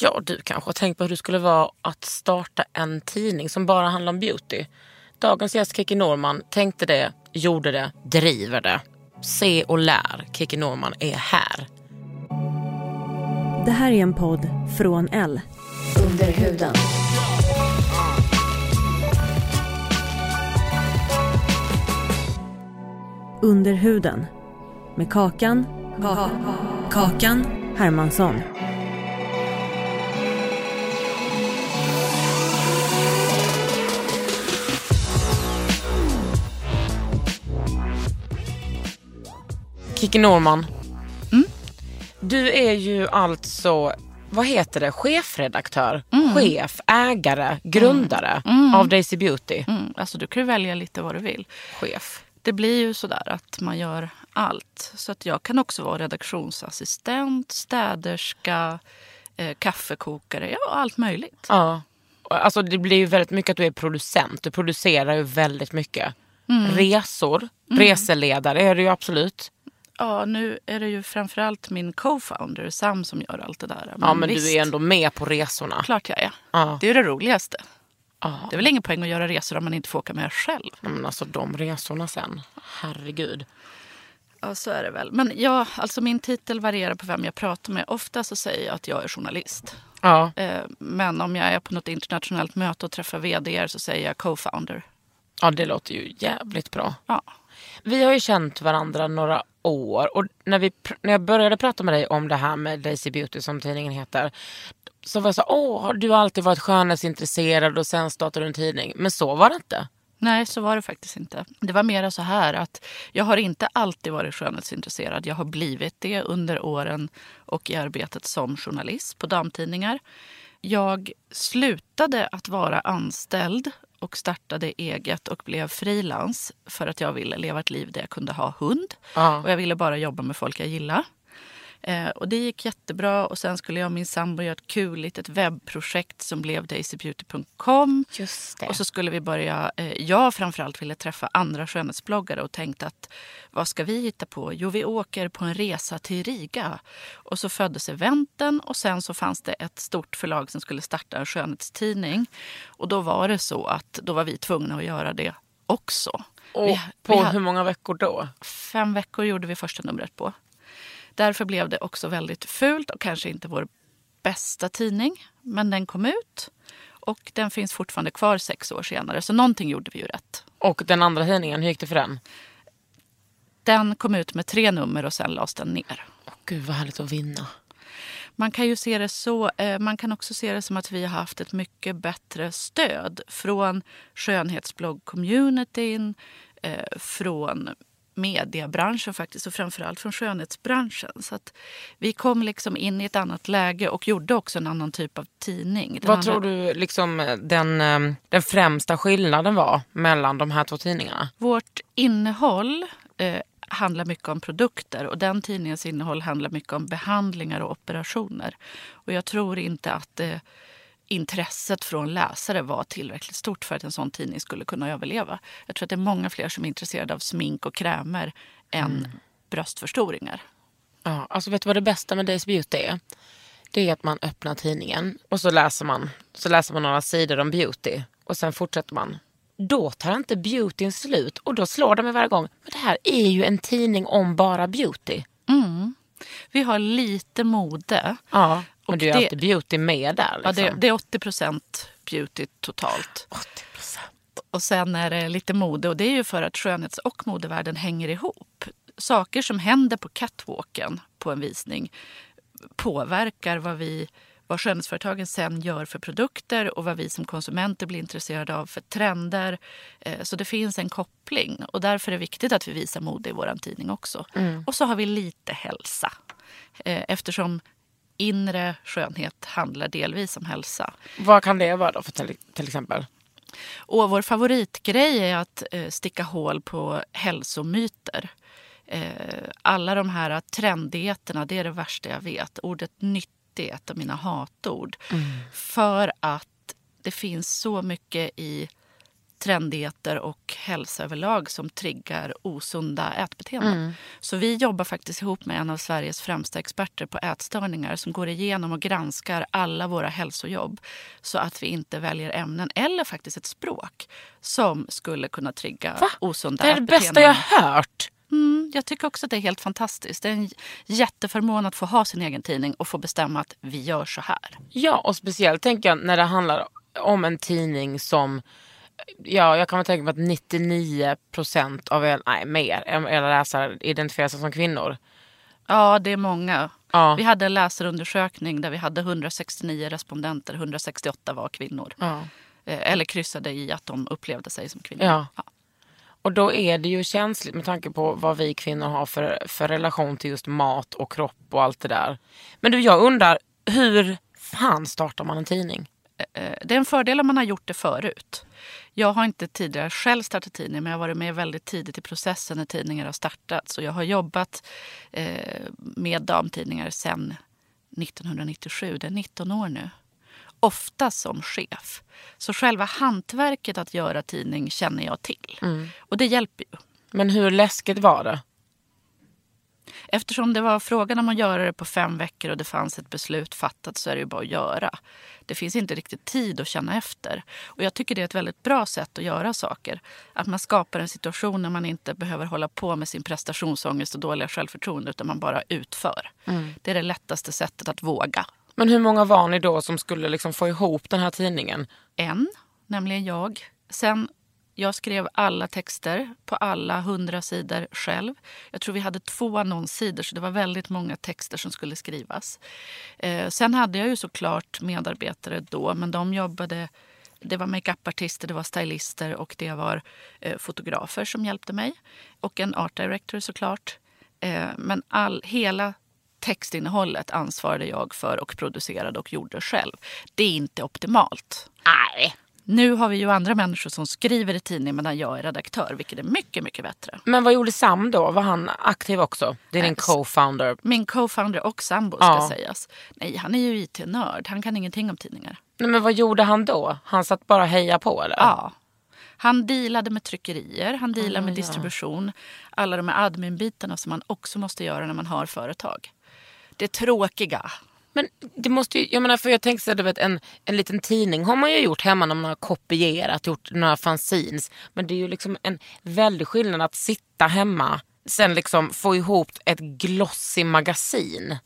Ja, du kanske har tänkt på hur det skulle vara att starta en tidning som bara handlar om beauty. Dagens gäst Kiki Norman tänkte det, gjorde det, driver det. Se och lär. Kiki Norman är här. Det här är en podd från L. Under huden. Under huden. Med Kakan. Kakan Hermansson. Kiki Norman. Du är ju alltså, vad heter det, chefredaktör, chef, ägare, grundare av Daisy Beauty. Mm, alltså du kan ju välja lite vad du vill. Chef. Det blir ju sådär att man gör allt. Så att jag kan också vara redaktionsassistent, städerska, eh, kaffekokare, ja allt möjligt. Ja. Alltså det blir ju väldigt mycket att du är producent. Du producerar ju väldigt mycket. Resor, reseledare är du ju absolut. Ja, nu är det ju framförallt min co-founder Sam som gör allt det där. Ja men visst, du är ändå med på resorna. Klart jag är. Ja. Det är det roligaste. Ja. Det är väl ingen poäng att göra resor om man inte får åka med själv. Nej, Men alltså de resorna sen. Herregud. Ja, så är det väl. Men ja, alltså min titel varierar på vem jag pratar med. Ofta så säger jag att jag är journalist. Ja. Eh, Men om jag är på något internationellt möte och träffar vd så säger jag co-founder. ja, det låter ju jävligt bra. Ja. Vi har ju känt varandra några år och när, vi, när jag började prata med dig om det här med Daisy Beauty som tidningen heter. Så var jag så åh du har alltid varit skönhetsintresserad och sen startade du en tidning. Men så var det inte. Nej, så var det faktiskt inte. Det var mera så här att jag har inte alltid varit skönhetsintresserad. Jag har blivit det under åren och i arbetet som journalist på damtidningar. Jag slutade att vara anställd och startade eget och blev frilans för att jag ville leva ett liv där jag kunde ha hund. Ja. Och jag ville bara jobba med folk jag gillar. Eh, och det gick jättebra och sen skulle jag och min sambo göra ett kul litet webbprojekt som blev daisybeauty.com. Just det. Och så skulle vi börja, eh, jag framförallt ville träffa andra skönhetsbloggare och tänkte att vad ska vi hitta på? Jo, vi åker på en resa till Riga. Och så föddes eventen och sen så fanns det ett stort förlag som skulle starta en skönhetstidning. Och då var det så att då var vi tvungna att göra det också. och vi, på vi hade- hur många veckor då? Fem veckor gjorde vi första numret på. Därför blev det också väldigt fult och kanske inte vår bästa tidning. Men den kom ut och den finns fortfarande kvar sex år senare. Så någonting gjorde vi ju rätt. Och den andra tidningen, hur gick det för den? Den kom ut med tre nummer och sen lades den ner. Åh gud vad härligt att vinna. Man kan ju se det så. Eh, man kan också se det som att vi har haft ett mycket bättre stöd från skönhetsblogg-communityn, eh, från mediebranschen faktiskt och framförallt från skönhetsbranschen. Så att vi kom liksom in i ett annat läge och gjorde också en annan typ av tidning. Den Vad andra- tror du liksom den, eh, den främsta skillnaden var mellan de här två tidningarna? Vårt innehåll eh, handlar mycket om produkter och den tidningens innehåll handlar mycket om behandlingar och operationer. Och jag tror inte att eh, intresset från läsare var tillräckligt stort för att en sån tidning skulle kunna överleva. Jag tror att det är många fler som är intresserade av smink och krämer än bröstförstoringar. Ja, alltså vet du vad det bästa med Days Beauty är? Det är att man öppnar tidningen och så läser man, så läser man några sidor om beauty och sen fortsätter man. Då tar inte beautyn slut och då slår det mig varje gång. Men det här är ju en tidning om bara beauty. Vi har lite mode. Ja. Och det är ju alltid beauty med där. Ja, Liksom. det, det är 80% beauty totalt. 80%. Och sen är det lite mode och det är ju för att skönhets och modevärlden hänger ihop. Saker som händer på catwalken på en visning påverkar vad vi vad skönhetsföretagen sen gör för produkter och vad vi som konsumenter blir intresserade av för trender. Eh, Så det finns en koppling och därför är det viktigt att vi visar mode i vår tidning också. Och så har vi lite hälsa Eh, eftersom inre skönhet handlar delvis om hälsa. Vad kan det vara då för till, till exempel? Och vår favoritgrej är att eh, sticka hål på hälsomyter. Eh, alla de här trendigheterna, det är det värsta jag vet. Ordet nyttig är ett av mina hatord. För att det finns så mycket i trendigheter och hälsa överlag som triggar osunda ätbeteenden. Så vi jobbar faktiskt ihop med en av Sveriges främsta experter på ätstörningar som går igenom och granskar alla våra hälsojobb så att vi inte väljer ämnen eller faktiskt ett språk som skulle kunna trigga Va? osunda Det är det ätbeteenden. bästa jag har hört. Mm, jag tycker också att det är helt fantastiskt. Det är en jätteförmån att få ha sin egen tidning och få bestämma att vi gör så här. Ja, och speciellt tänker jag när det handlar om en tidning som Ja, jag kan väl tänka mig att 99 procent av er, nej mer, era läsare identifierar sig som kvinnor. Ja, det är många. Ja. Vi hade en läsarundersökning där vi hade 169 respondenter. 168 var kvinnor. Ja. Eh, Eller kryssade i att de upplevde sig som kvinnor. Ja. Och då är det ju känsligt med tanke på vad vi kvinnor har för, för relation till just mat och kropp och allt det där. Men du, jag undrar, hur fan startar man en tidning? Eh, Det är en fördel om man har gjort det förut. Jag har inte tidigare själv startat tidning men jag har varit med väldigt tidigt i processen när tidningar har startats. Och jag har jobbat eh, med damtidningar sedan 1997. Det är 19 år nu. Ofta som chef. Så själva hantverket att göra tidning känner jag till. Och det hjälper ju. Men hur läskigt var det? Eftersom det var frågan om att göra det på fem veckor och det fanns ett beslut fattat så är det ju bara att göra. Det finns inte riktigt tid att känna efter. Och jag tycker det är ett väldigt bra sätt att göra saker. Att man skapar en situation när man inte behöver hålla på med sin prestationsångest och dåliga självförtroende utan man bara utför. Det är det lättaste sättet att våga. Men hur många var ni då som skulle liksom få ihop den här tidningen? En, nämligen jag. Sen, jag skrev alla texter på alla hundra sidor själv. Jag tror vi hade två annonssidor så det var väldigt många texter som skulle skrivas. Eh, sen hade jag ju såklart medarbetare då men de jobbade det var makeupartister, det var stylister och det var eh, fotografer som hjälpte mig. Och en art director såklart. Eh, men all, hela textinnehållet ansvarade jag för och producerade och gjorde själv. Det är inte optimalt. Nej. Nu har vi ju andra människor som skriver i tidningen medan jag är redaktör, vilket är mycket, mycket bättre. Men vad gjorde Sam då? Var han aktiv också? Det är din co-founder. Min co-founder och sambo ska Ja. sägas. Nej, han är ju IT-nörd. Han kan ingenting om tidningar. Nej, men vad gjorde han då? Han satt bara och heja på eller? Ja. Han dealade med tryckerier, han dealade med distribution. Alla de här admin-bitarna som man också måste göra när man har företag. Det tråkiga. Men det måste ju, jag menar för jag tänkte såhär. du vet en, en liten tidning har man ju gjort hemma när man har kopierat, gjort några fanzines. Men det är ju liksom en väldig skillnad att sitta hemma, sen liksom få ihop ett glossy magasin.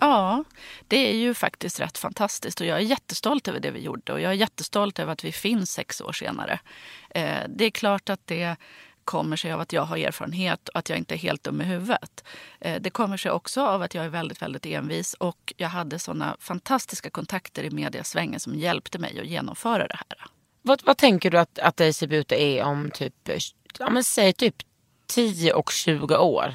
Ja, det är ju faktiskt rätt fantastiskt och jag är jättestolt över det vi gjorde och jag är jättestolt över att vi finns sex år senare. Eh, det är klart att det kommer sig av att jag har erfarenhet och att jag inte är helt dum i huvudet. Eh, det kommer sig också av att jag är väldigt, väldigt envis och jag hade såna fantastiska kontakter i mediasvängen som hjälpte mig att genomföra det här. Vad, vad tänker du att, att Daisy Beauty är om typ, ja men säg typ 10 och 20 år?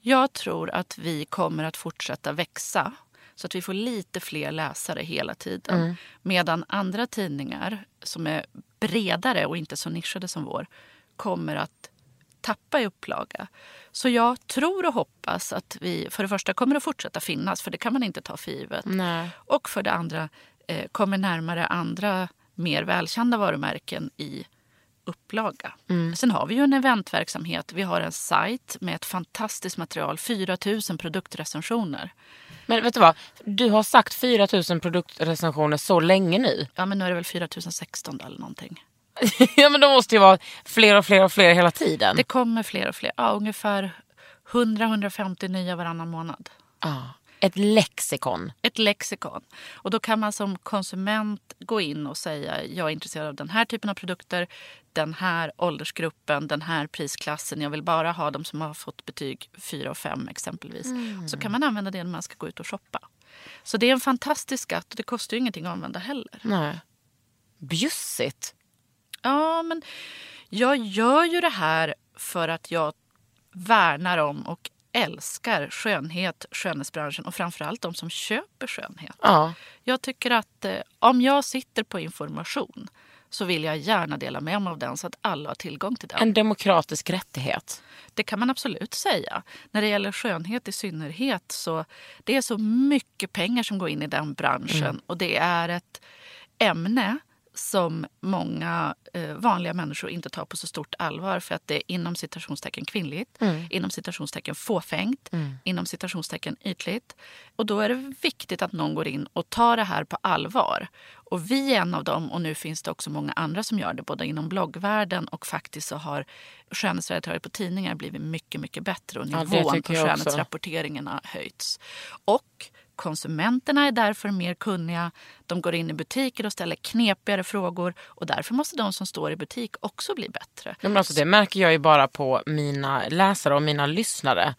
Jag tror att vi kommer att fortsätta växa så att vi får lite fler läsare hela tiden. Medan andra tidningar som är bredare och inte så nischade som vår kommer att tappa i upplaga. Så jag tror och hoppas att vi för det första kommer att fortsätta finnas, för det kan man inte ta för givet. Nej. Och för det andra eh, kommer närmare andra mer välkända varumärken i upplaga. Sen har vi ju en eventverksamhet. Vi har en sajt med ett fantastiskt material. 4 000 produktrecensioner. Men vet du vad, du har sagt 4000 produktrecensioner så länge nu. Ja, men nu är det väl 4 016 eller någonting. ja men de måste ju vara fler och fler och fler hela tiden. Det kommer fler och fler. Ja, ungefär 100-150 nya varannan månad. Ja. Ett lexikon. ett lexikon. Och då kan man som konsument gå in och säga jag är intresserad av den här typen av produkter, den här åldersgruppen, den här prisklassen. Jag vill bara ha de som har fått betyg 4 och 5 exempelvis. Så kan man använda det när man ska gå ut och shoppa. Så det är en fantastisk skatt och det kostar ju ingenting att använda heller. Nej. Bjussigt. Ja, men jag gör ju det här för att jag värnar om och älskar skönhet, skönhetsbranschen och framförallt de som köper skönhet. Ja. Jag tycker att eh, om jag sitter på information så vill jag gärna dela med mig av den så att alla har tillgång till den. En demokratisk rättighet. Det kan man absolut säga. När det gäller skönhet i synnerhet så det är så mycket pengar som går in i den branschen och det är ett ämne som många eh, vanliga människor inte tar på så stort allvar för att det är inom citationstecken kvinnligt, inom citationstecken fåfängt, inom citationstecken ytligt. Och då är det viktigt att någon går in och tar det här på allvar. Och vi är en av dem och nu finns det också många andra som gör det både inom bloggvärlden och faktiskt så har skönhetsredaktörer på tidningar blivit mycket, mycket bättre och Ja, nivån på jag också. skönhetsrapporteringen har höjts. Och konsumenterna är därför mer kunniga. De går in i butiker och ställer knepigare frågor och därför måste de som står i butik också bli bättre. Ja, men alltså, det märker jag ju bara på mina läsare och mina lyssnare.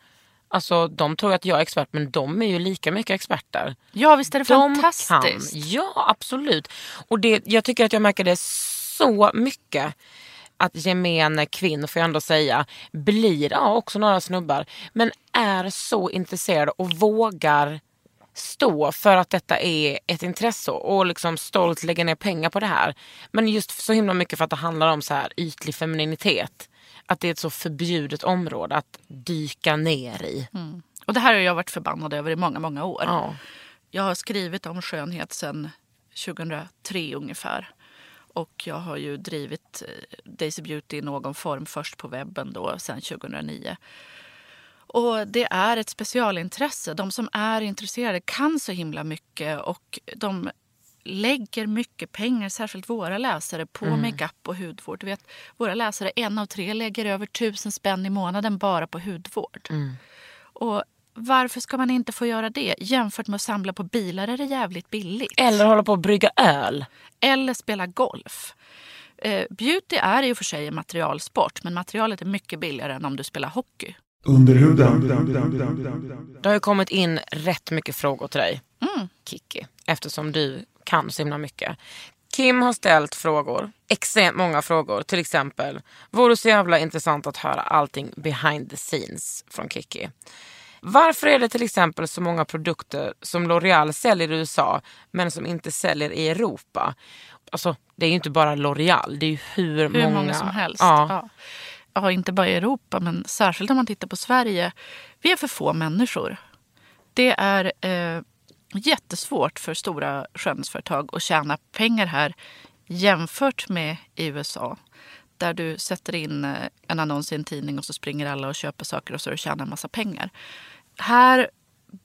Alltså, de tror att jag är expert men de är ju lika mycket experter. Ja, visst är det De fantastiskt? kan. Ja, absolut. Och det, jag tycker att jag märker det så mycket. Att gemene kvinnor, får jag ändå säga, blir, ja också några snubbar, men är så intresserade och vågar stå för att detta är ett intresse och liksom stolt lägga ner pengar på det här. Men just så himla mycket för att det handlar om så här ytlig femininitet. Att det är ett så förbjudet område att dyka ner i. Och det här har jag varit förbannad över i många, många år. Ja. Jag har skrivit om skönhet sedan 2003 ungefär. Och jag har ju drivit eh, Daisy Beauty i någon form först på webben då sedan 2009. Och det är ett specialintresse. De som är intresserade kan så himla mycket och de lägger mycket pengar, särskilt våra läsare, på makeup och hudvård. Du vet, våra läsare, en av tre, lägger över tusen spänn i månaden bara på hudvård. Och varför ska man inte få göra det? Jämfört med att samla på bilar är det jävligt billigt. Eller hålla på att brygga öl. Eller spela golf. Eh, beauty är i och för sig en materialsport men materialet är mycket billigare än om du spelar hockey. Under huden. Det har ju kommit in rätt mycket frågor till dig, Mm. Kiki. Eftersom du kan så himla mycket. Kim har ställt frågor, extremt många frågor. Till exempel, vore så jävla intressant att höra allting behind the scenes från Kiki. Varför är det till exempel så många produkter som L'Oreal säljer i USA men som inte säljer i Europa? Alltså, det är ju inte bara L'Oreal, det är ju hur, Hur många, som helst. Ja. Ja. Ja, inte bara i Europa men särskilt om man tittar på Sverige. Vi är för få människor. Det är eh, jättesvårt för stora skönhetsföretag att tjäna pengar här jämfört med i USA. Där du sätter in eh, en annons i en tidning och så springer alla och köper saker och så tjänar en massa pengar. Här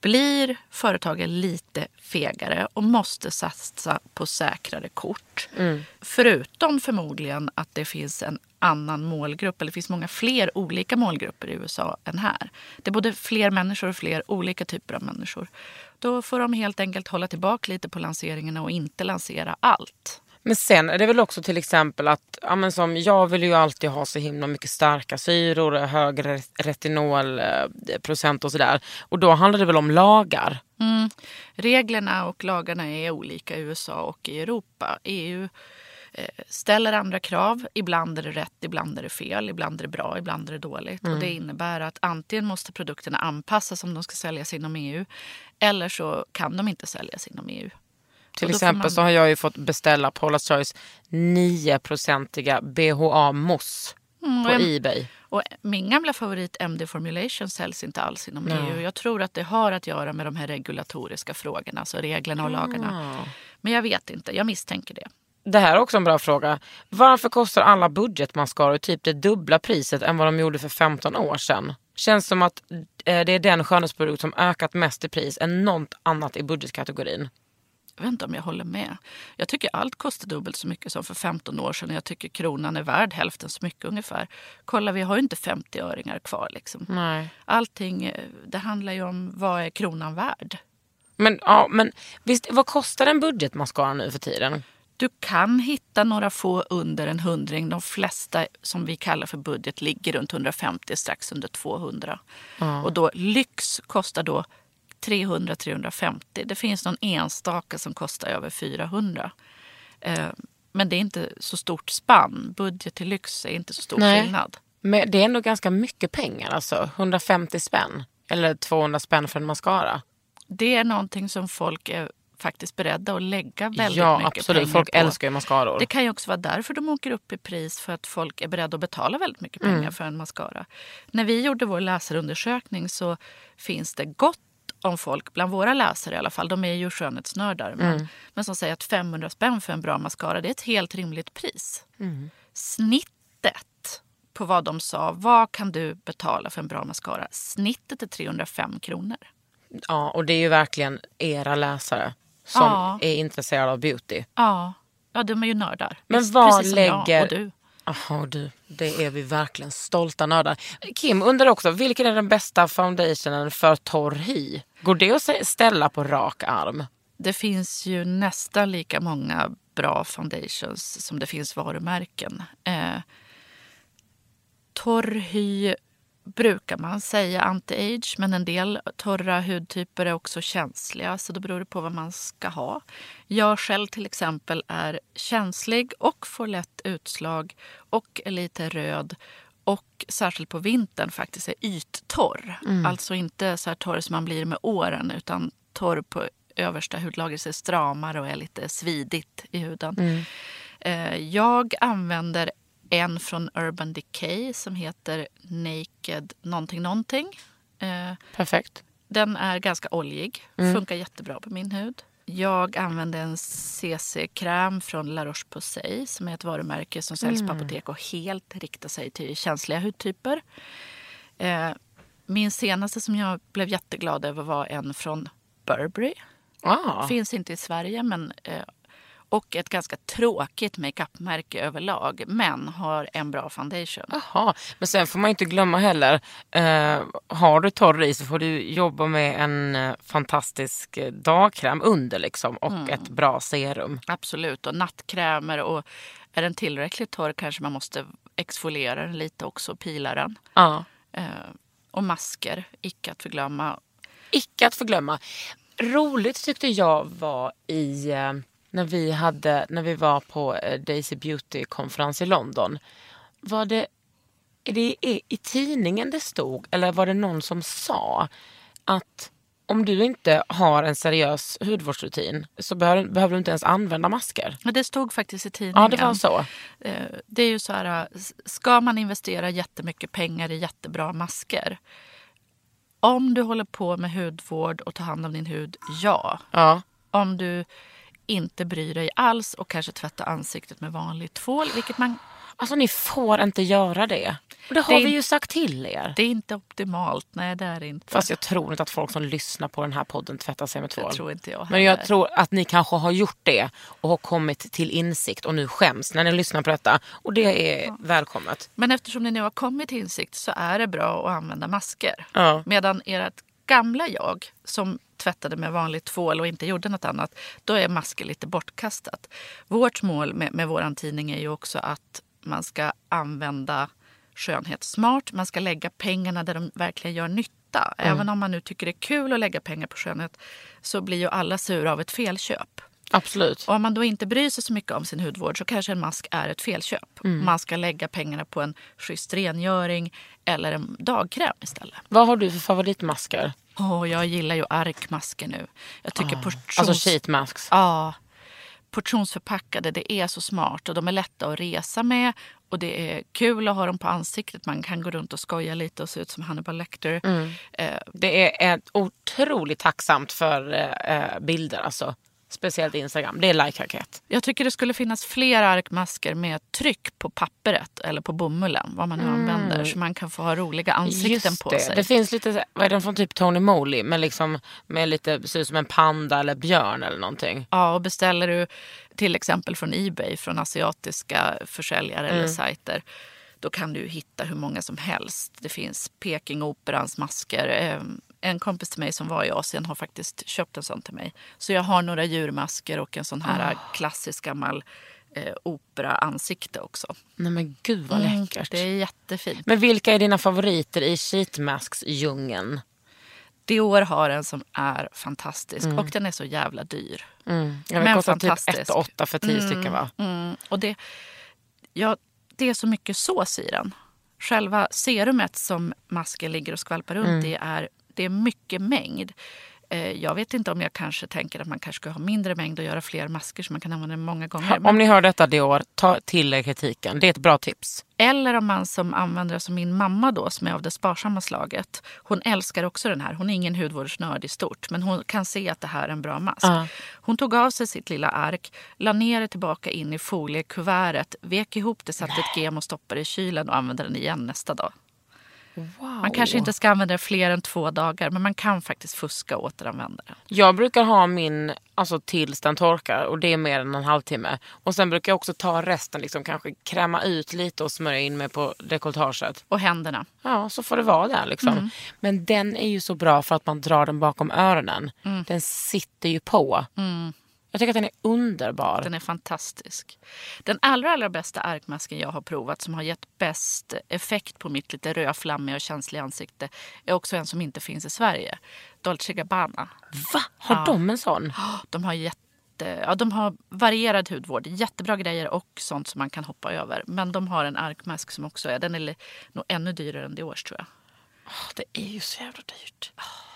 blir företagen lite fegare och måste satsa på säkrare kort. Mm. Förutom förmodligen att det finns en annan målgrupp, eller det finns många fler olika målgrupper i USA än här. Det är både fler människor och fler olika typer av människor. Då får de helt enkelt hålla tillbaka lite på lanseringarna och inte lansera allt. Men sen är det väl också till exempel att, ja men som jag vill ju alltid ha så himla mycket starka syror, högre retinolprocent och sådär. Och då handlar det väl om lagar. Mm. Reglerna och lagarna är olika i USA och i Europa. EU eh, ställer andra krav. Ibland är det rätt, ibland är det fel, ibland är det bra, ibland är det dåligt. Och det innebär att antingen måste produkterna anpassas om de ska säljas inom EU eller så kan de inte säljas inom EU. Till exempel man- så har jag ju fått beställa Paula's Choice 9-procentiga BHA-mousse Mm, på en- Ebay. Och min gamla favorit MD Formulation säljs inte alls inom Nej. EU. Jag tror att det har att göra med de här regulatoriska frågorna, alltså reglerna och lagarna. Men jag vet inte, jag misstänker det. Det här är också en bra fråga. Varför kostar alla budgetmascaror typ det dubbla priset än vad de gjorde för 15 år sedan? Känns som att eh, det är den skönhetsprodukt som ökat mest i pris än något annat i budgetkategorin. Jag vet inte om jag håller med. Jag tycker allt kostar dubbelt så mycket som för 15 år sedan. Jag tycker kronan är värd hälften så mycket ungefär. Kolla, vi har ju inte 50-öringar kvar. Liksom. Nej. Allting, eh, det handlar ju om vad är kronan värd? Men, ja, men visst, vad kostar en budgetmascara nu för tiden? Du kan hitta några få under en hundring. De flesta som vi kallar för budget ligger runt 150, strax under 200. Och då lyx kostar då 300-350. Det finns någon enstaka som kostar över 400. Eh, men det är inte så stort spann. Budget till lyx är inte så stor Nej. skillnad. Men det är ändå ganska mycket pengar alltså. 150 spänn. Eller 200 spänn för en mascara. Det är någonting som folk är faktiskt beredda att lägga väldigt ja mycket absolut, pengar folk på. älskar ju mascaror. Det kan ju också vara därför de åker upp i pris för att folk är beredda att betala väldigt mycket pengar Mm. för en mascara. När vi gjorde vår läsarundersökning så finns det gott om folk, bland våra läsare i alla fall, de är ju skönhetsnördar, men, Mm. men som säger att 500 spänn för en bra mascara det är ett helt rimligt pris. Mm. Snittet på vad de sa, vad kan du betala för en bra mascara? Snittet är 305 kronor. Ja, och det är ju verkligen era läsare som Ja. är intresserade av beauty. Ja, ja de är ju nördar. Men vad precis jag lägger-. Jaha du, det är vi verkligen stolta nördar. Kim undrar också, vilken är den bästa foundationen för torr hy? Går det att ställa på rak arm? Det finns ju nästan lika många bra foundations som det finns varumärken. Eh, torr hy brukar man säga anti-age men en del torra hudtyper är också känsliga så då beror det på vad man ska ha. Jag själv till exempel är känslig och får lätt utslag och är lite röd och särskilt på vintern faktiskt är yttorr. Alltså inte så här torr som man blir med åren utan torr på översta hudlagret är stramare och är lite svidigt i huden. Eh, Jag använder en från Urban Decay som heter Naked någonting någonting. Eh, Perfekt. Den är ganska oljig, Mm. funkar jättebra på min hud. Jag använder en CC-kräm från La Roche-Posay som är ett varumärke som säljs Mm. på apotek och helt riktar sig till känsliga hudtyper. Eh, min senaste som jag blev jätteglad över var en från Burberry. Ah. Finns inte i Sverige men eh, och ett ganska tråkigt makeupmärke överlag men har en bra foundation. Jaha, men sen får man inte glömma heller, eh, har du torr hy så får du jobba med en eh, fantastisk eh, dagkräm under liksom och ett bra serum. Absolut, och nattkrämer och är den tillräckligt torr kanske man måste exfoliera den lite också och pila den. Ja. Eh, och masker, icke att förglömma. Icke att förglömma. Roligt tyckte jag var i eh, när vi, hade, när vi var på eh, Daisy Beauty-konferens i London. Var det, är det i, i tidningen det stod eller var det någon som sa att om du inte har en seriös hudvårdsrutin så behöver, behöver du inte ens använda masker? Men det stod faktiskt i tidningen. Ja, det var så. Eh, Det är ju så här, eh, ska man investera jättemycket pengar i jättebra masker? Om du håller på med hudvård och tar hand om din hud, ja. Ja. Om du inte bryr dig alls och kanske tvättar ansiktet med vanlig tvål, vilket man Alltså ni får inte göra det. Och det har Det vi ju sagt till er. Det är inte optimalt. Nej, det är inte. Fast jag tror inte att folk som lyssnar på den här podden tvättar sig med tvål. det tror inte jag Men jag heller. tror att ni kanske har gjort det och har kommit till insikt och nu skäms när ni lyssnar på detta. Och det är välkommet. Men eftersom ni nu har kommit till insikt så är det bra att använda masker. Ja. Medan ert gamla jag som tvättade med vanlig tvål och inte gjorde något annat, då är masker lite bortkastat. Vårt mål med, med vår tidning är ju också att man ska använda skönhet smart. Man ska lägga pengarna där de verkligen gör nytta. Även om man nu tycker det är kul att lägga pengar på skönhet så blir ju alla sura av ett felköp. Absolut. Och om man då inte bryr sig så mycket om sin hudvård så kanske en mask är ett felköp. Man ska lägga pengarna på en schysst rengöring eller en dagkräm istället. Vad har du för favoritmasker? Åh, jag gillar ju arkmasker nu. Jag tycker portions... Alltså sheet masks. Ja. Portionsförpackade, det är så smart och de är lätta att resa med. Och det är kul att ha dem på ansiktet. Man kan gå runt och skoja lite och se ut som Hannibal Lecter. Eh, Det är ett otroligt tacksamt för eh, eh, bilder. Alltså. Speciellt Instagram. Det är like-raket. Jag tycker det skulle finnas fler arkmasker med tryck på pappret eller på bomullen, vad man nu använder, så man kan få ha roliga ansikten Just på det. sig. Det finns lite, vad är den från typ Tony Moly? Med, liksom, med lite, ser ut som en panda eller björn eller någonting. Ja, och beställer du till exempel från Ebay, från asiatiska försäljare eller sajter, då kan du hitta hur många som helst. Det finns Pekingoperans masker, eh, En kompis till mig som var i Asien har faktiskt köpt en sån till mig. Så jag har några djurmasker och en sån här Ah. klassisk gammal eh, opera-ansikte också. Nej men gud vad läckert. Mm, Det är jättefint. Men vilka är dina favoriter i sheetmasks-djungeln? Dior har en som är fantastisk och den är så jävla dyr. Mm. Jag Men typ fantastisk. 1 8 för 10 stycken va? Mm, och det, ja, det är så mycket sås i den. Själva serumet som masken ligger och skvalpar runt Mm. i är, det är mycket mängd. Eh, Jag vet inte om jag kanske tänker att man kanske ska ha mindre mängd och göra fler masker så man kan använda den många gånger. Om ni hör detta Dior, ta till er kritiken. Det är ett bra tips. Eller om man som användare som min mamma då som är av det sparsamma slaget. Hon älskar också den här. Hon är ingen hudvårdsnörd i stort men hon kan se att det här är en bra mask. Ja. Hon tog av sig sitt lilla ark, la ner det tillbaka in i foliekuvertet, vek ihop det, satte ett gem och stoppade i kylen och använde den igen nästa dag. Man kanske inte ska använda det fler än två dagar men man kan faktiskt fuska och återanvända den. Jag brukar ha min alltså, tills den torkar och det är mer än en halvtimme. Och sen brukar jag också ta resten, liksom, kanske kräma ut lite och smörja in mig på dekolletaget. Och händerna. Ja, så får det vara där liksom. Mm. Men den är ju så bra för att man drar den bakom öronen. Mm. Den sitter ju på. Jag tycker att den är underbar. Den är fantastisk. Den allra, allra bästa arkmasken jag har provat som har gett bäst effekt på mitt lite rödflammiga och känsliga ansikte är också en som inte finns i Sverige. Dolce Gabbana. Va? Har Ja. de en sån? De har, jätte, ja, de har varierad hudvård, jättebra grejer och sånt som man kan hoppa över. Men de har en arkmask som också är, den är nog ännu dyrare än Diors tror jag. Åh, Det är ju så jävla dyrt.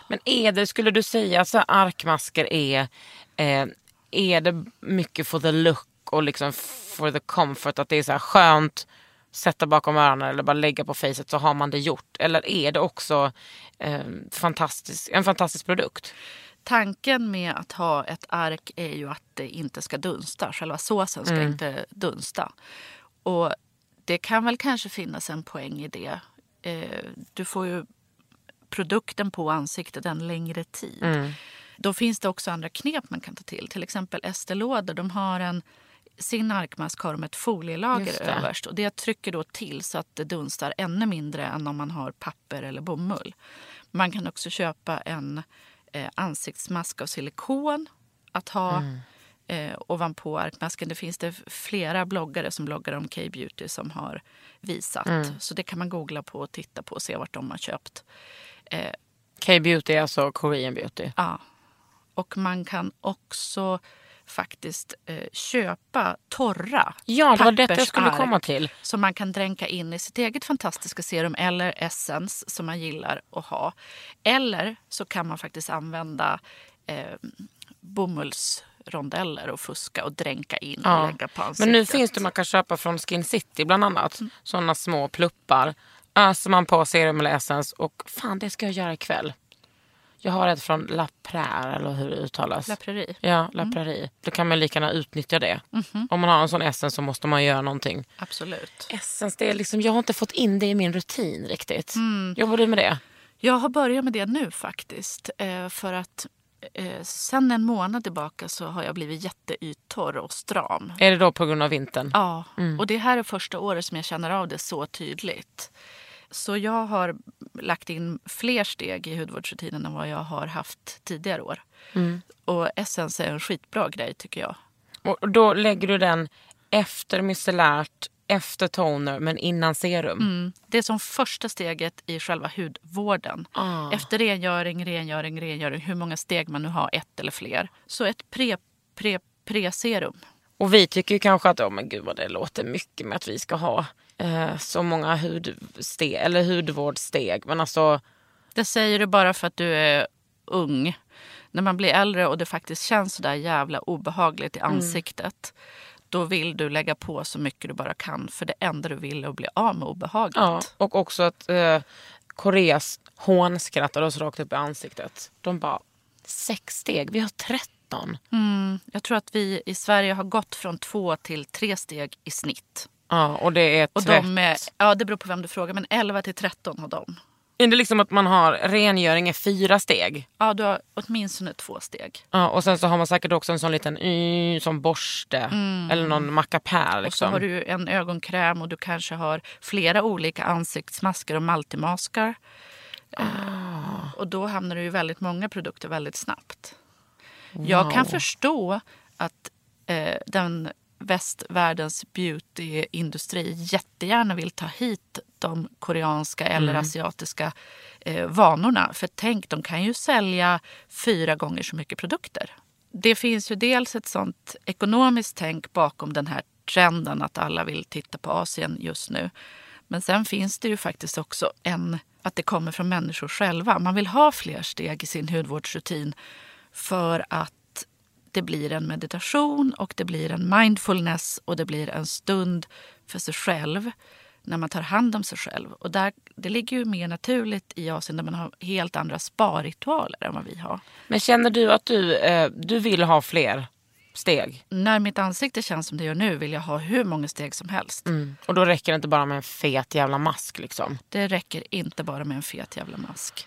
Men är det, skulle du säga att så arkmasker är, eh, är det mycket for the look och liksom for the comfort? Att det är så här skönt, sätta bakom öronen eller bara lägga på facet så har man det gjort. Eller är det också eh, fantastisk, en fantastisk produkt? Tanken med att ha ett ark är ju att det inte ska dunsta. Själva såsen ska inte dunsta. Och det kan väl kanske finnas en poäng i det. Eh, du får ju produkten på ansiktet en längre tid. Då finns det också andra knep man kan ta till. Till exempel Estée Lauder, de har en sin arkmask har de ett folielager överst och det trycker då till så att det dunstar ännu mindre än om man har papper eller bomull. Man kan också köpa en eh, ansiktsmask av silikon att ha eh, ovanpå arkmasken. Det finns det flera bloggare som bloggar om K-beauty som har visat. Så det kan man googla på och titta på och se vart de har köpt. Eh, K-beauty är alltså Korean beauty. Ja. Och man kan också faktiskt eh, köpa torra Ja, det var detta jag skulle komma till. Som man kan dränka in i sitt eget fantastiska serum eller essence som man gillar att ha. Eller så kan man faktiskt använda eh, bomullsrondeller och fuska och dränka in och Ja. lägga på ansiktet. Men nu finns det man kan köpa från Skin City bland annat. Sådana små pluppar. Öser man på serum eller essence och fan det ska jag göra ikväll. Jag har ett från La Prairie eller hur det uttalas. La Prairie. Ja, La Prairie. Då kan man lika gärna utnyttja det. Om man har en sån essence så måste man göra någonting. Absolut. Essence, det är liksom, jag har inte fått in det i min rutin riktigt. Jobbar du med det? Jag har börjat med det nu faktiskt. Eh, för att eh, sen en månad tillbaka så har jag blivit jätteyttorr och stram. Är det då på grund av vintern? Ja, och det här är första året som jag känner av det så tydligt. Så jag har lagt in fler steg i hudvårdsrutinen än vad jag har haft tidigare år. Och Essence är en skitbra grej tycker jag. Och då lägger du den efter micellärt, efter toner men innan serum. Mm. Det är som första steget i själva hudvården. Ah. Efter rengöring, rengöring, rengöring, hur många steg man nu har, ett eller fler. Så ett pre, pre, pre-serum. Och vi tycker ju kanske att, oh, men gud vad det låter mycket med att vi ska ha eh, så många hudsteg, eller hudvårdssteg. Men alltså, Det säger du bara för att du är ung. När man blir äldre och det faktiskt känns så där jävla obehagligt i ansiktet. Då vill du lägga på så mycket du bara kan. För det enda du vill är att bli av med obehaget. ja. Och också att eh, Koreas hånskrattade oss rakt upp i ansiktet. De bara, sex steg, vi har tretton. Mm, jag tror att vi i Sverige har gått från två till tre steg i snitt. Ja, och det är Och tvätt. de är, ja, det beror på vem du frågar, men 11 till 13 har de. Är det liksom att man har rengöring är fyra steg? Ja, du har åtminstone två steg. Ja, och sen så har man säkert också en sån liten y, som borste. Eller någon mackapär. Mm. Och så Liksom. har du en ögonkräm och du kanske har flera olika ansiktsmasker och multimaskar. Eh, och då hamnar det ju väldigt många produkter väldigt snabbt. Jag kan förstå att eh, den västvärldens beautyindustri jättegärna vill ta hit de koreanska eller asiatiska eh, vanorna. För tänk, de kan ju sälja fyra gånger så mycket produkter. Det finns ju dels ett sånt ekonomiskt tänk bakom den här trenden att alla vill titta på Asien just nu. Men sen finns det ju faktiskt också en, att det kommer från människor själva. Man vill ha fler steg i sin hudvårdsrutin för att det blir en meditation och det blir en mindfulness och det blir en stund för sig själv när man tar hand om sig själv. Och där, det ligger ju mer naturligt i Asien där man har helt andra sparritualer än vad vi har. Men känner du att du, eh, du vill ha fler steg? När mitt ansikte känns som det gör nu vill jag ha hur många steg som helst. Och då räcker det inte bara med en fet jävla mask liksom? Det räcker inte bara med en fet jävla mask.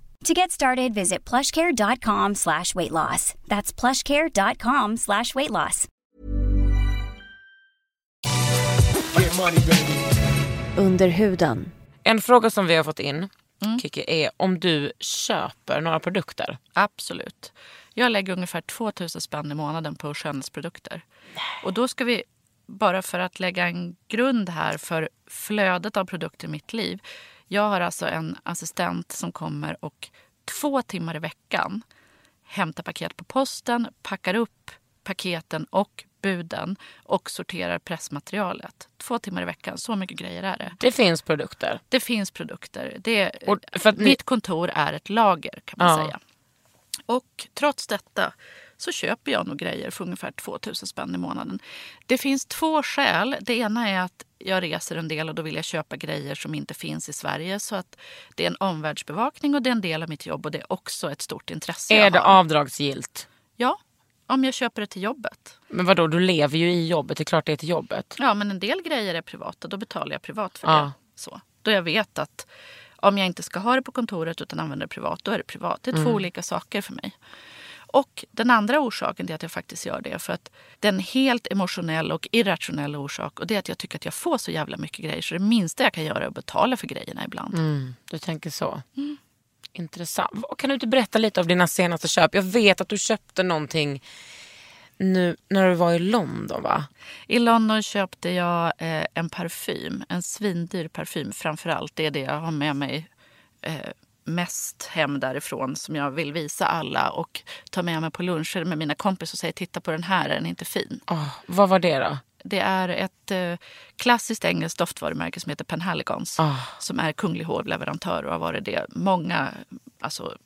To get started, visit plushcare.com slash weight loss. That's plushcare.com slash weight loss. Under huden. En fråga som vi har fått in, Kiki, är om du köper några produkter. Absolut. Jag lägger ungefär 2000 spänn i månaden på skönhetsprodukter. Och då ska vi, bara för att lägga en grund här för flödet av produkter i mitt liv. Jag har alltså en assistent som kommer och två timmar i veckan hämtar paket på posten, packar upp paketen och buden och sorterar pressmaterialet. Två timmar i veckan, så mycket grejer är det. Det finns produkter. Det finns produkter. Det, Och för att ni- Mitt kontor är ett lager kan man Ja. säga. Och trots detta så köper jag nog grejer för ungefär 2000 spänn i månaden. Det finns två skäl. Det ena är att jag reser en del och då vill jag köpa grejer som inte finns i Sverige. Så att det är en omvärldsbevakning och det är en del av mitt jobb och det är också ett stort intresse Är det avdragsgillt? Ja, om jag köper det till jobbet. Men vadå, du lever ju i jobbet. Det är klart det är till jobbet. Ja, men en del grejer är privata. Då betalar jag privat för Ja. det. Så. Då jag vet att om jag inte ska ha det på kontoret utan använder det privat, då är det privat. Det är två olika saker för mig. Och den andra orsaken till att jag faktiskt gör det för att det är en helt emotionell och irrationell orsak. Och det är att jag tycker att jag får så jävla mycket grejer så det minsta jag kan göra är att betala för grejerna ibland. Mm, du tänker så. Intressant. Vad- Kan du inte berätta lite om dina senaste köp? Jag vet att du köpte någonting nu när du var i London va? I London köpte jag eh, en parfym, en svindyr parfym framför allt. Det är det jag har med mig eh, mest hem därifrån som jag vill visa alla och ta med mig på luncher med mina kompisar och säga titta på den här, är den inte fin? Åh, vad var det då? Det är ett eh, klassiskt engelskt doftvarumärke som heter Penhaligons Ah. som är kunglig hovleverantör och har varit det många, alltså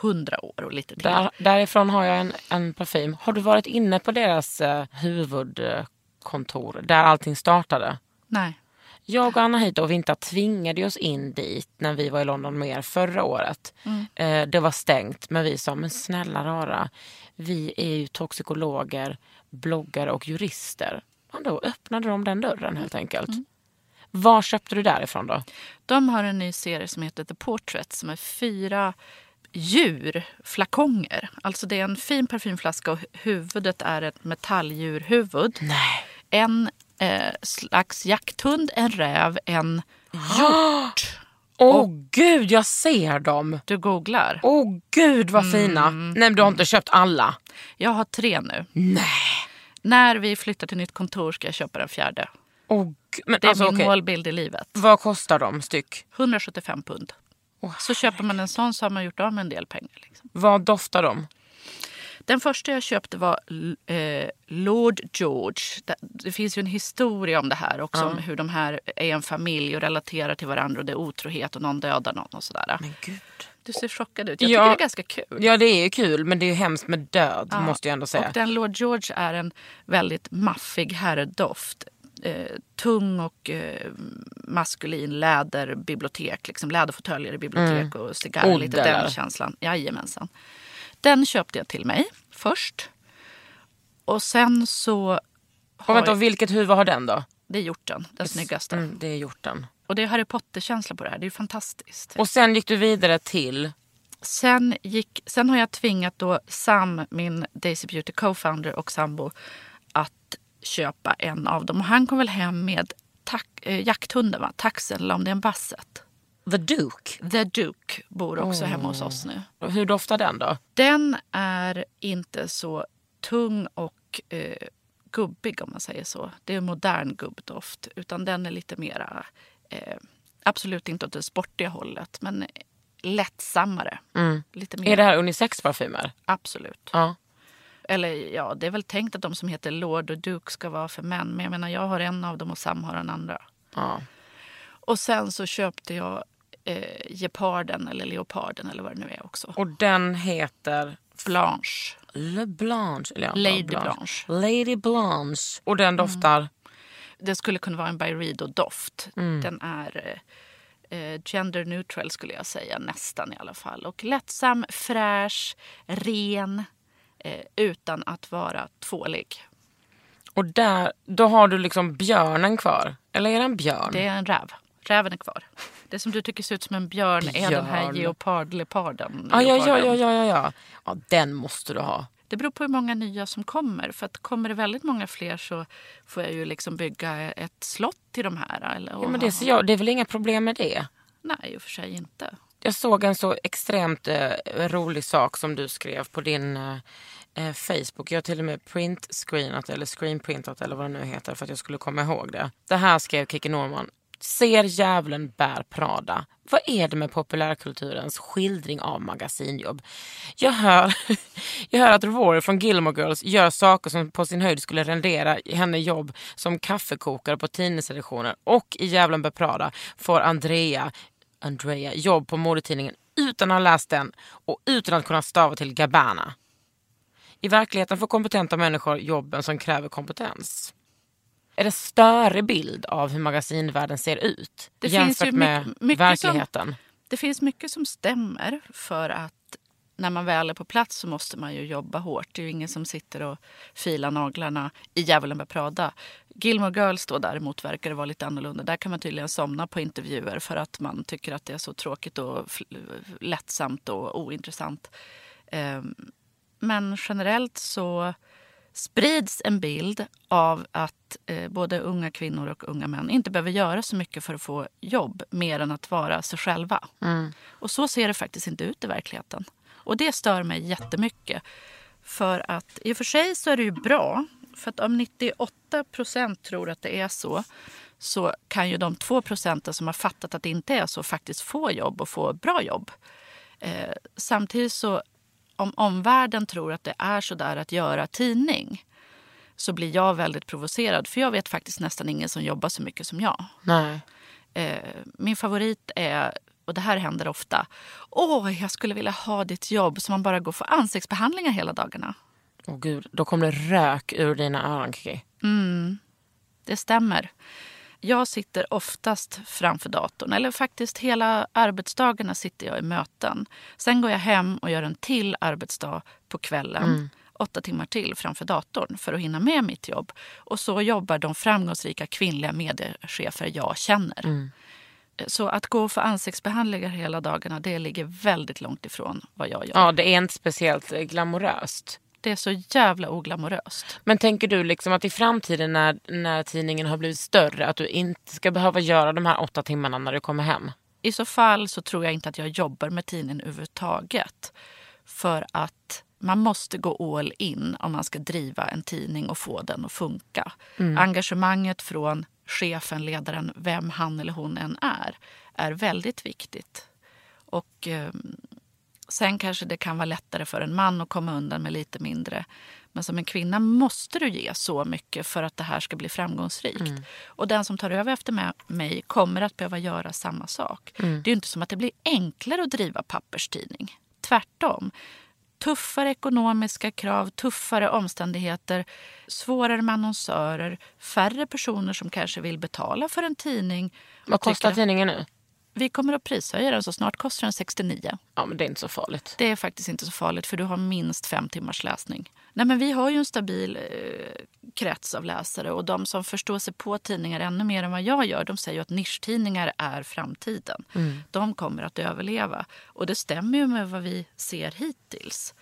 hundra år och lite till. Där, därifrån har jag en, en parfym. Har du varit inne på deras eh, huvudkontor där allting startade? Nej. Jag och Anna hit och Vinta tvingade oss in dit när vi var i London med er förra året. Eh, det var stängt men vi sa men snälla rara, vi är ju toxikologer, bloggare och jurister. Och då öppnade de den dörren helt enkelt. Vad köpte du därifrån då? De har en ny serie som heter The Portrait som är fyra djurflakonger. Alltså det är en fin parfymflaska och huvudet är ett metalldjurhuvud. Nej. En eh, slags jakthund, en räv, en hjort. Åh gud, jag ser dem! Du googlar. Åh gud vad fina! Nej men du har inte köpt alla? Jag har tre nu. Nej. När vi flyttar till nytt kontor ska jag köpa den fjärde. Gud. men Det är alltså, min okej. målbild i livet. Vad kostar de styck? 175 pund. så köper man en sån så har man gjort av med en del pengar. Liksom. Vad doftar de? Den första jag köpte var eh, Lord George. Det, finns ju en historia om det här också. Om hur de här är en familj och relaterar till varandra och det är otrohet och någon dödar någon och sådär. Men gud. Du ser chockad ut. Jag Ja. tycker det är ganska kul. Ja det är ju kul men det är ju hemskt med död Ja. måste jag ändå säga. Och den Lord George är en väldigt maffig herrdoft. Eh, tung och eh, maskulin läderbibliotek. Liksom läderfåtöljer i bibliotek och cigarr. Lite den känslan. Jajamensan. Den köpte jag till mig först. Och sen så... Och vänta, vilket huvud har den då? Det är hjorten, den snyggaste. Mm, det är hjorten. Och det är Harry Potter-känsla på det här. Det är fantastiskt. Och sen gick du vidare till... Sen, gick, sen har jag tvingat då Sam, min Daisy Beauty co-founder och sambo, att köpa en av dem. Och han kom väl hem med tak, eh, jakthunden, va? taxen, eller om det är en basset. The Duke. The Duke bor också hemma hos oss nu. Hur doftar den då? Den är inte så tung och eh, gubbig om man säger så. Det är modern gubbdoft. Utan den är lite mera, eh, absolut inte åt det sportiga hållet, men lättsammare. Lite mer, Är det här unisex-parfymer? Absolut. Ja. Eller ja, det är väl tänkt att de som heter Lord och Duke ska vara för män. Men jag menar, jag har en av dem och Sam har den andra. ja. Och sen så köpte jag eh, geparden eller leoparden eller vad det nu är också. Och den heter Blanche. Le Blanche. Eller ja, Lady Blanche. Blanche. Lady Blanche. Och den doftar... Det skulle kunna vara en Byredo-doft. Den är eh, eh, gender neutral skulle jag säga, nästan i alla fall. Och lättsam, fräsch, ren, eh, utan att vara tvålig. Och där, då har du liksom björnen kvar. Eller är det en björn? Det är en räv. Räven är kvar. Det som du tycker ser ut som en björn är den här Björn. geopardleoparden. Ah, ja, ja, ja, ja, ja, ja. Ja, den måste du ha. Det beror på hur många nya som kommer. För att kommer det väldigt många fler så får jag ju liksom bygga ett slott till de här. Eller, Ja, men det ser jag. Det är väl inga problem med det? Nej, i och för sig inte. Jag såg en så extremt eh, rolig sak som du skrev på din eh, eh, Facebook. Jag har till och med printscreenat eller screenprintat eller vad det nu heter för att jag skulle komma ihåg det. Det här skrev Kikki Norman. Ser djävulen bär Prada. Vad är det med populärkulturens skildring av magasinjobb? Jag hör, jag hör att Rory från Gilmore Girls gör saker som på sin höjd skulle rendera henne jobb som kaffekokare på tidningsredaktioner. Och i Djävulen bär Prada får Andrea Andrea jobb på modetidningen utan att ha läst den och utan att kunna stava till Gabbana. I verkligheten får kompetenta människor jobben som kräver kompetens. Är det större bild av hur magasinvärlden ser ut Det jämfört finns ju med mycket- mycket verkligheten? Det finns mycket som stämmer för att när man väl är på plats så måste man ju jobba hårt. Det är ju ingen som sitter och filar naglarna i Djävulen bär Prada. Gilmore Girls då däremot verkar det vara lite annorlunda. Där kan man tydligen somna på intervjuer för att man tycker att det är så tråkigt och lättsamt och ointressant. Ehm, Men generellt så sprids en bild av att eh, både unga kvinnor och unga män inte behöver göra så mycket för att få jobb mer än att vara sig själva. Och så ser det faktiskt inte ut i verkligheten. Och det stör mig jättemycket. För att i och för sig så är det ju bra. För att om 98 procent tror att det är så så kan ju de 2 procenten som har fattat att det inte är så faktiskt få jobb och få bra jobb. Eh, samtidigt så om omvärlden tror att det är så där att göra tidning så blir jag väldigt provocerad. För jag vet faktiskt nästan ingen som jobbar så mycket som jag. Nej. Eh, min favorit är, och det här händer ofta, åh, jag skulle vilja ha ditt jobb så man bara går för ansiktsbehandlingar hela dagarna. Åh gud, då kommer det rök ur dina öron Kiki. Det stämmer. Jag sitter oftast framför datorn, eller faktiskt hela arbetsdagarna sitter jag i möten. Sen går jag hem och gör en till arbetsdag på kvällen. Åtta timmar till framför datorn för att hinna med mitt jobb. Och så jobbar de framgångsrika kvinnliga mediechefer jag känner. Så att gå för ansiktsbehandlingar hela dagarna, det ligger väldigt långt ifrån vad jag gör. Ja, det är inte speciellt eh, glamoröst. Det är så jävla oglamoröst. Men tänker du liksom att i framtiden när, när tidningen har blivit större att du inte ska behöva göra de här åtta timmarna när du kommer hem? I så fall så tror jag inte att jag jobbar med tidningen överhuvudtaget. För att man måste gå all in om man ska driva en tidning och få den att funka. Engagemanget från chefen, ledaren, vem han eller hon än är, är väldigt viktigt. Och eh, sen kanske det kan vara lättare för en man att komma undan med lite mindre. Men som en kvinna måste du ge så mycket för att det här ska bli framgångsrikt. Och den som tar över efter mig kommer att behöva göra samma sak. Det är ju inte som att det blir enklare att driva papperstidning. Tvärtom. Tuffare ekonomiska krav, tuffare omständigheter, svårare med annonsörer, färre personer som kanske vill betala för en tidning. Vad tycker kostar att- tidningen nu? Vi kommer att prishöja den så snart kostar den 69. Ja men det är inte så farligt. Det är faktiskt inte så farligt för du har minst fem timmars läsning. Nej, men vi har ju en stabil eh, krets av läsare och de som förstår sig på tidningar ännu mer än vad jag gör de säger ju att nischtidningar är framtiden. De kommer att överleva. Och det stämmer ju med vad vi ser hittills.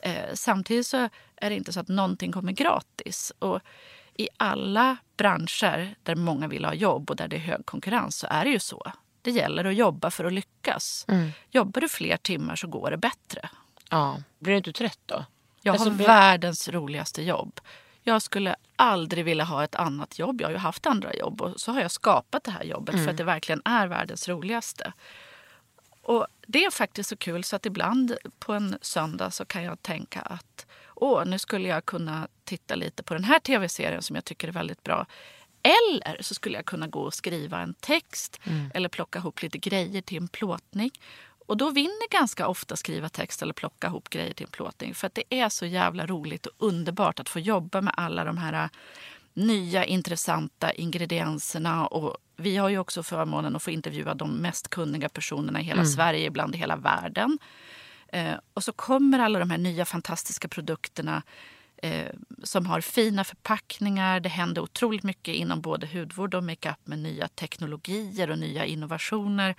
Eh, samtidigt så är det inte så att någonting kommer gratis. Och i alla branscher där många vill ha jobb och där det är hög konkurrens så är det ju så. Det gäller att jobba för att lyckas. Jobbar du fler timmar så går det bättre. Ja. Blir du inte trött då? Jag Alltså, har vi- världens roligaste jobb. Jag skulle aldrig vilja ha ett annat jobb. Jag har ju haft andra jobb och så har jag skapat det här jobbet för att det verkligen är världens roligaste. Och det är faktiskt så kul så att ibland på en söndag så kan jag tänka att åh, nu skulle jag kunna titta lite på den här tv-serien som jag tycker är väldigt bra. Eller så skulle jag kunna gå och skriva en text eller plocka ihop lite grejer till en plåtning. Och då vinner ganska ofta skriva text eller plocka ihop grejer till en plåtning. För att det är så jävla roligt och underbart att få jobba med alla de här nya intressanta ingredienserna. Och vi har ju också förmånen att få intervjua de mest kunniga personerna i hela Sverige, ibland i hela världen. Eh, och så kommer alla de här nya fantastiska produkterna eh, som har fina förpackningar. Det händer otroligt mycket inom både hudvård och makeup med nya teknologier och nya innovationer.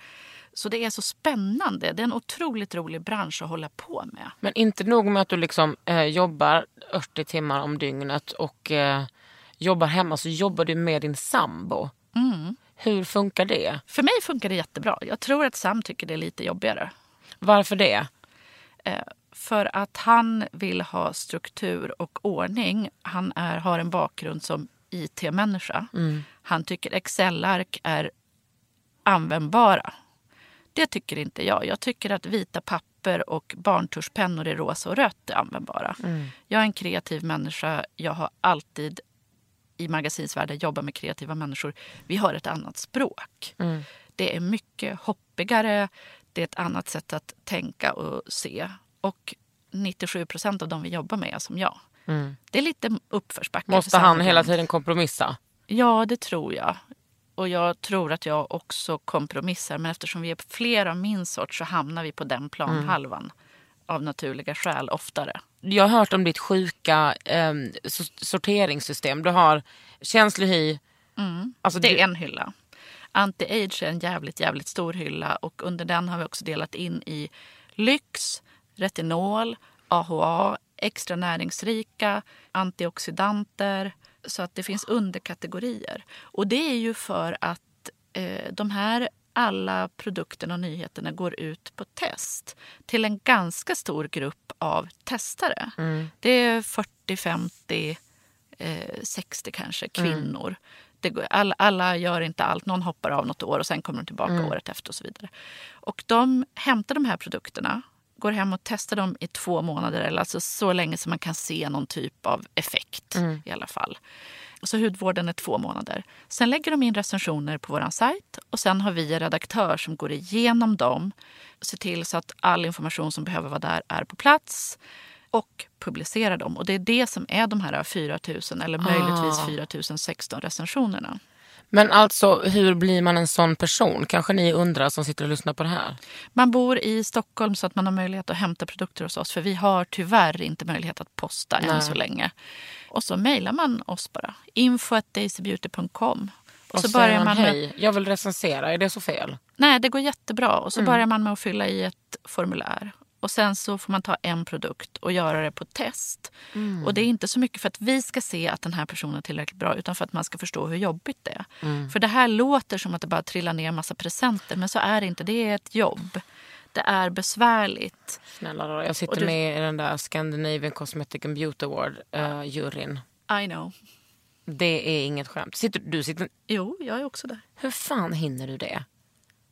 Så det är så spännande. Det är en otroligt rolig bransch att hålla på med. Men inte nog med att du liksom eh, jobbar 80 timmar om dygnet och eh, jobbar hemma så jobbar du med din sambo. Hur funkar det? För mig funkar det jättebra. Jag tror att Sam tycker det är lite jobbigare. Varför det? För att han vill ha struktur och ordning. Han är, har en bakgrund som IT-människa. Han tycker Excel-ark är användbara. Det tycker inte jag. Jag tycker att vita papper och barntuschpennor i rosa och rött är användbara. Jag är en kreativ människa. Jag har alltid i magasinsvärlden jobbat med kreativa människor. Vi har ett annat språk. Det är mycket hoppigare. Det är ett annat sätt att tänka och se. Och 97 procent av de vi jobbar med är som jag. Det är lite uppförsbacke. för Måste han hela tiden kompromissa? Ja, det tror jag. Och jag tror att jag också kompromissar. Men eftersom vi är fler av min sort så hamnar vi på den planhalvan. Av naturliga skäl oftare. Jag har hört om ditt sjuka eh, so- sorteringssystem. Du har känslig hy. Alltså, Det du, är en hylla. Anti-age är en jävligt, jävligt stor hylla. Och under den har vi också delat in i lyx, retinol, AHA, extra näringsrika, antioxidanter. Så att det finns underkategorier. Och det är ju för att eh, de här alla produkterna och nyheterna går ut på test till en ganska stor grupp av testare. Det är 40, 50, eh, 60 kanske kvinnor. Det går, alla, gör inte allt. Någon hoppar av något år och sen kommer de tillbaka året efter och så vidare. Och de hämtar de här produkterna, går hem och testar dem i två månader. Eller alltså så länge som man kan se någon typ av effekt i alla fall. Så hudvården är två månader. Sen lägger de in recensioner på vår sajt och sen har vi en redaktör som går igenom dem. Ser till så att all information som behöver vara där är på plats och publicerar dem. Och det är det som är de här 4 000 eller möjligtvis 4 016 recensionerna. Men alltså hur blir man en sån person? Kanske ni undrar som sitter och lyssnar på det här. Man bor i Stockholm så att man har möjlighet att hämta produkter hos oss. För vi har tyvärr inte möjlighet att posta än Nej. så länge. Och så mejlar man oss bara. info.daisybeauty.com. Och, så, säger börjar man med, hej, jag vill recensera. Är det så fel? Nej, det går jättebra. Och så Mm. börjar man med att fylla i ett formulär. Och sen så får man ta en produkt och göra det på test. Mm. Och det är inte så mycket för att vi ska se att den här personen är tillräckligt bra utan för att man ska förstå hur jobbigt det är. Mm. För det här låter som att det bara trillar ner en massa presenter men så är det inte. Det är ett jobb. Det är besvärligt. Snälla då, jag sitter du- med i den där Scandinavian Cosmetic and Beauty Award-juryn. I know. det är inget skämt. Sitter, du sitter, Jo, jag är också där. hur fan hinner du det?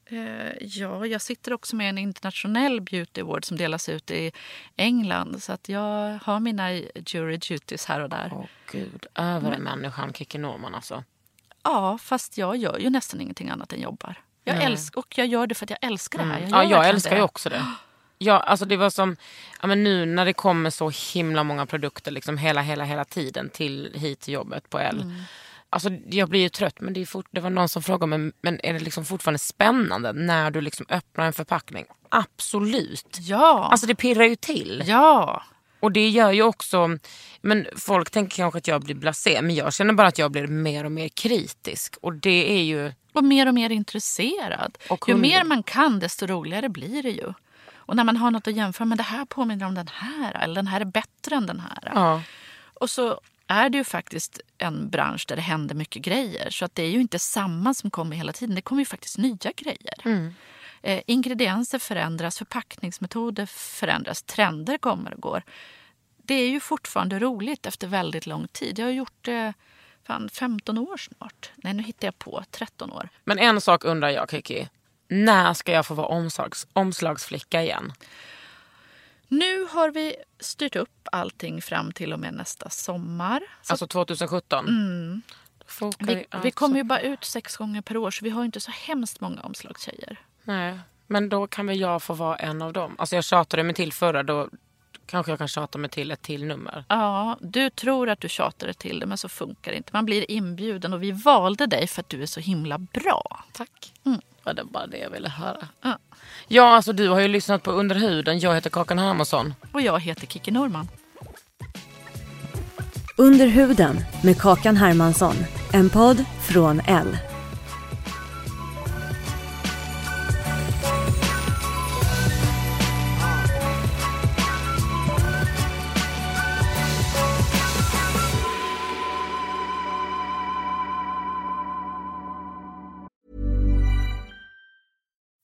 Eh, ja, jag sitter också med en internationell beauty award som delas ut i England. Så att jag har mina jury duties här och där. Åh gud, övermänniskan Kikki Norman alltså. Ja, fast jag gör ju nästan ingenting annat än jobbar. Jag älsk, och jag gör det för att jag älskar det här. Mm. Jag Ja, jag älskar ju också det. Ja, alltså det var som, ja, men nu när det kommer så himla många produkter liksom hela, hela, hela tiden till hit till jobbet på L. Mm. Alltså jag blir ju trött men det, fort, det var någon som frågade mig, men är det liksom fortfarande spännande när du liksom öppnar en förpackning? Absolut. Ja, Alltså det pirrar ju till. ja. Och det gör ju också, men folk tänker kanske att jag blir blasé men jag känner bara att jag blir mer och mer kritisk. Och det är ju, Och mer och mer intresserad. Och ju mer man kan desto roligare blir det ju. Och när man har något att jämföra med, det här påminner om den här, eller den här är bättre än den här. ja. Och så är det ju faktiskt en bransch där det händer mycket grejer. Så att det är ju inte samma som kommer hela tiden. Det kommer ju faktiskt nya grejer. Eh, ingredienser förändras, förpackningsmetoder förändras, trender kommer och går. Det är ju fortfarande roligt efter väldigt lång tid. Jag har gjort det fan, 15 år snart. Nej, nu hittar jag på. 13 år. Men en sak undrar jag Kiki. När ska jag få vara omslags, omslagsflicka igen? Nu har vi styrt upp allting fram till och med nästa sommar. Så Alltså 2017? Då fokar vi, vi alltså- kommer ju bara ut sex gånger per år så vi har inte så hemskt många omslagstjejer. Nej, men då kan väl jag få vara en av dem. Alltså jag tjatade mig till förra, då kanske jag kan tjata mig till ett till nummer. Ja, du tror att du tjatade till det men så funkar det inte. Man blir inbjuden och vi valde dig för att du är så himla bra. Tack. Mm. Var det bara det jag ville höra? Ja. Ja, alltså du har ju lyssnat på Under huden. Jag heter Kakan Hermansson. Och jag heter Kikki Norman. Under huden med Kakan Hermansson. En podd från L.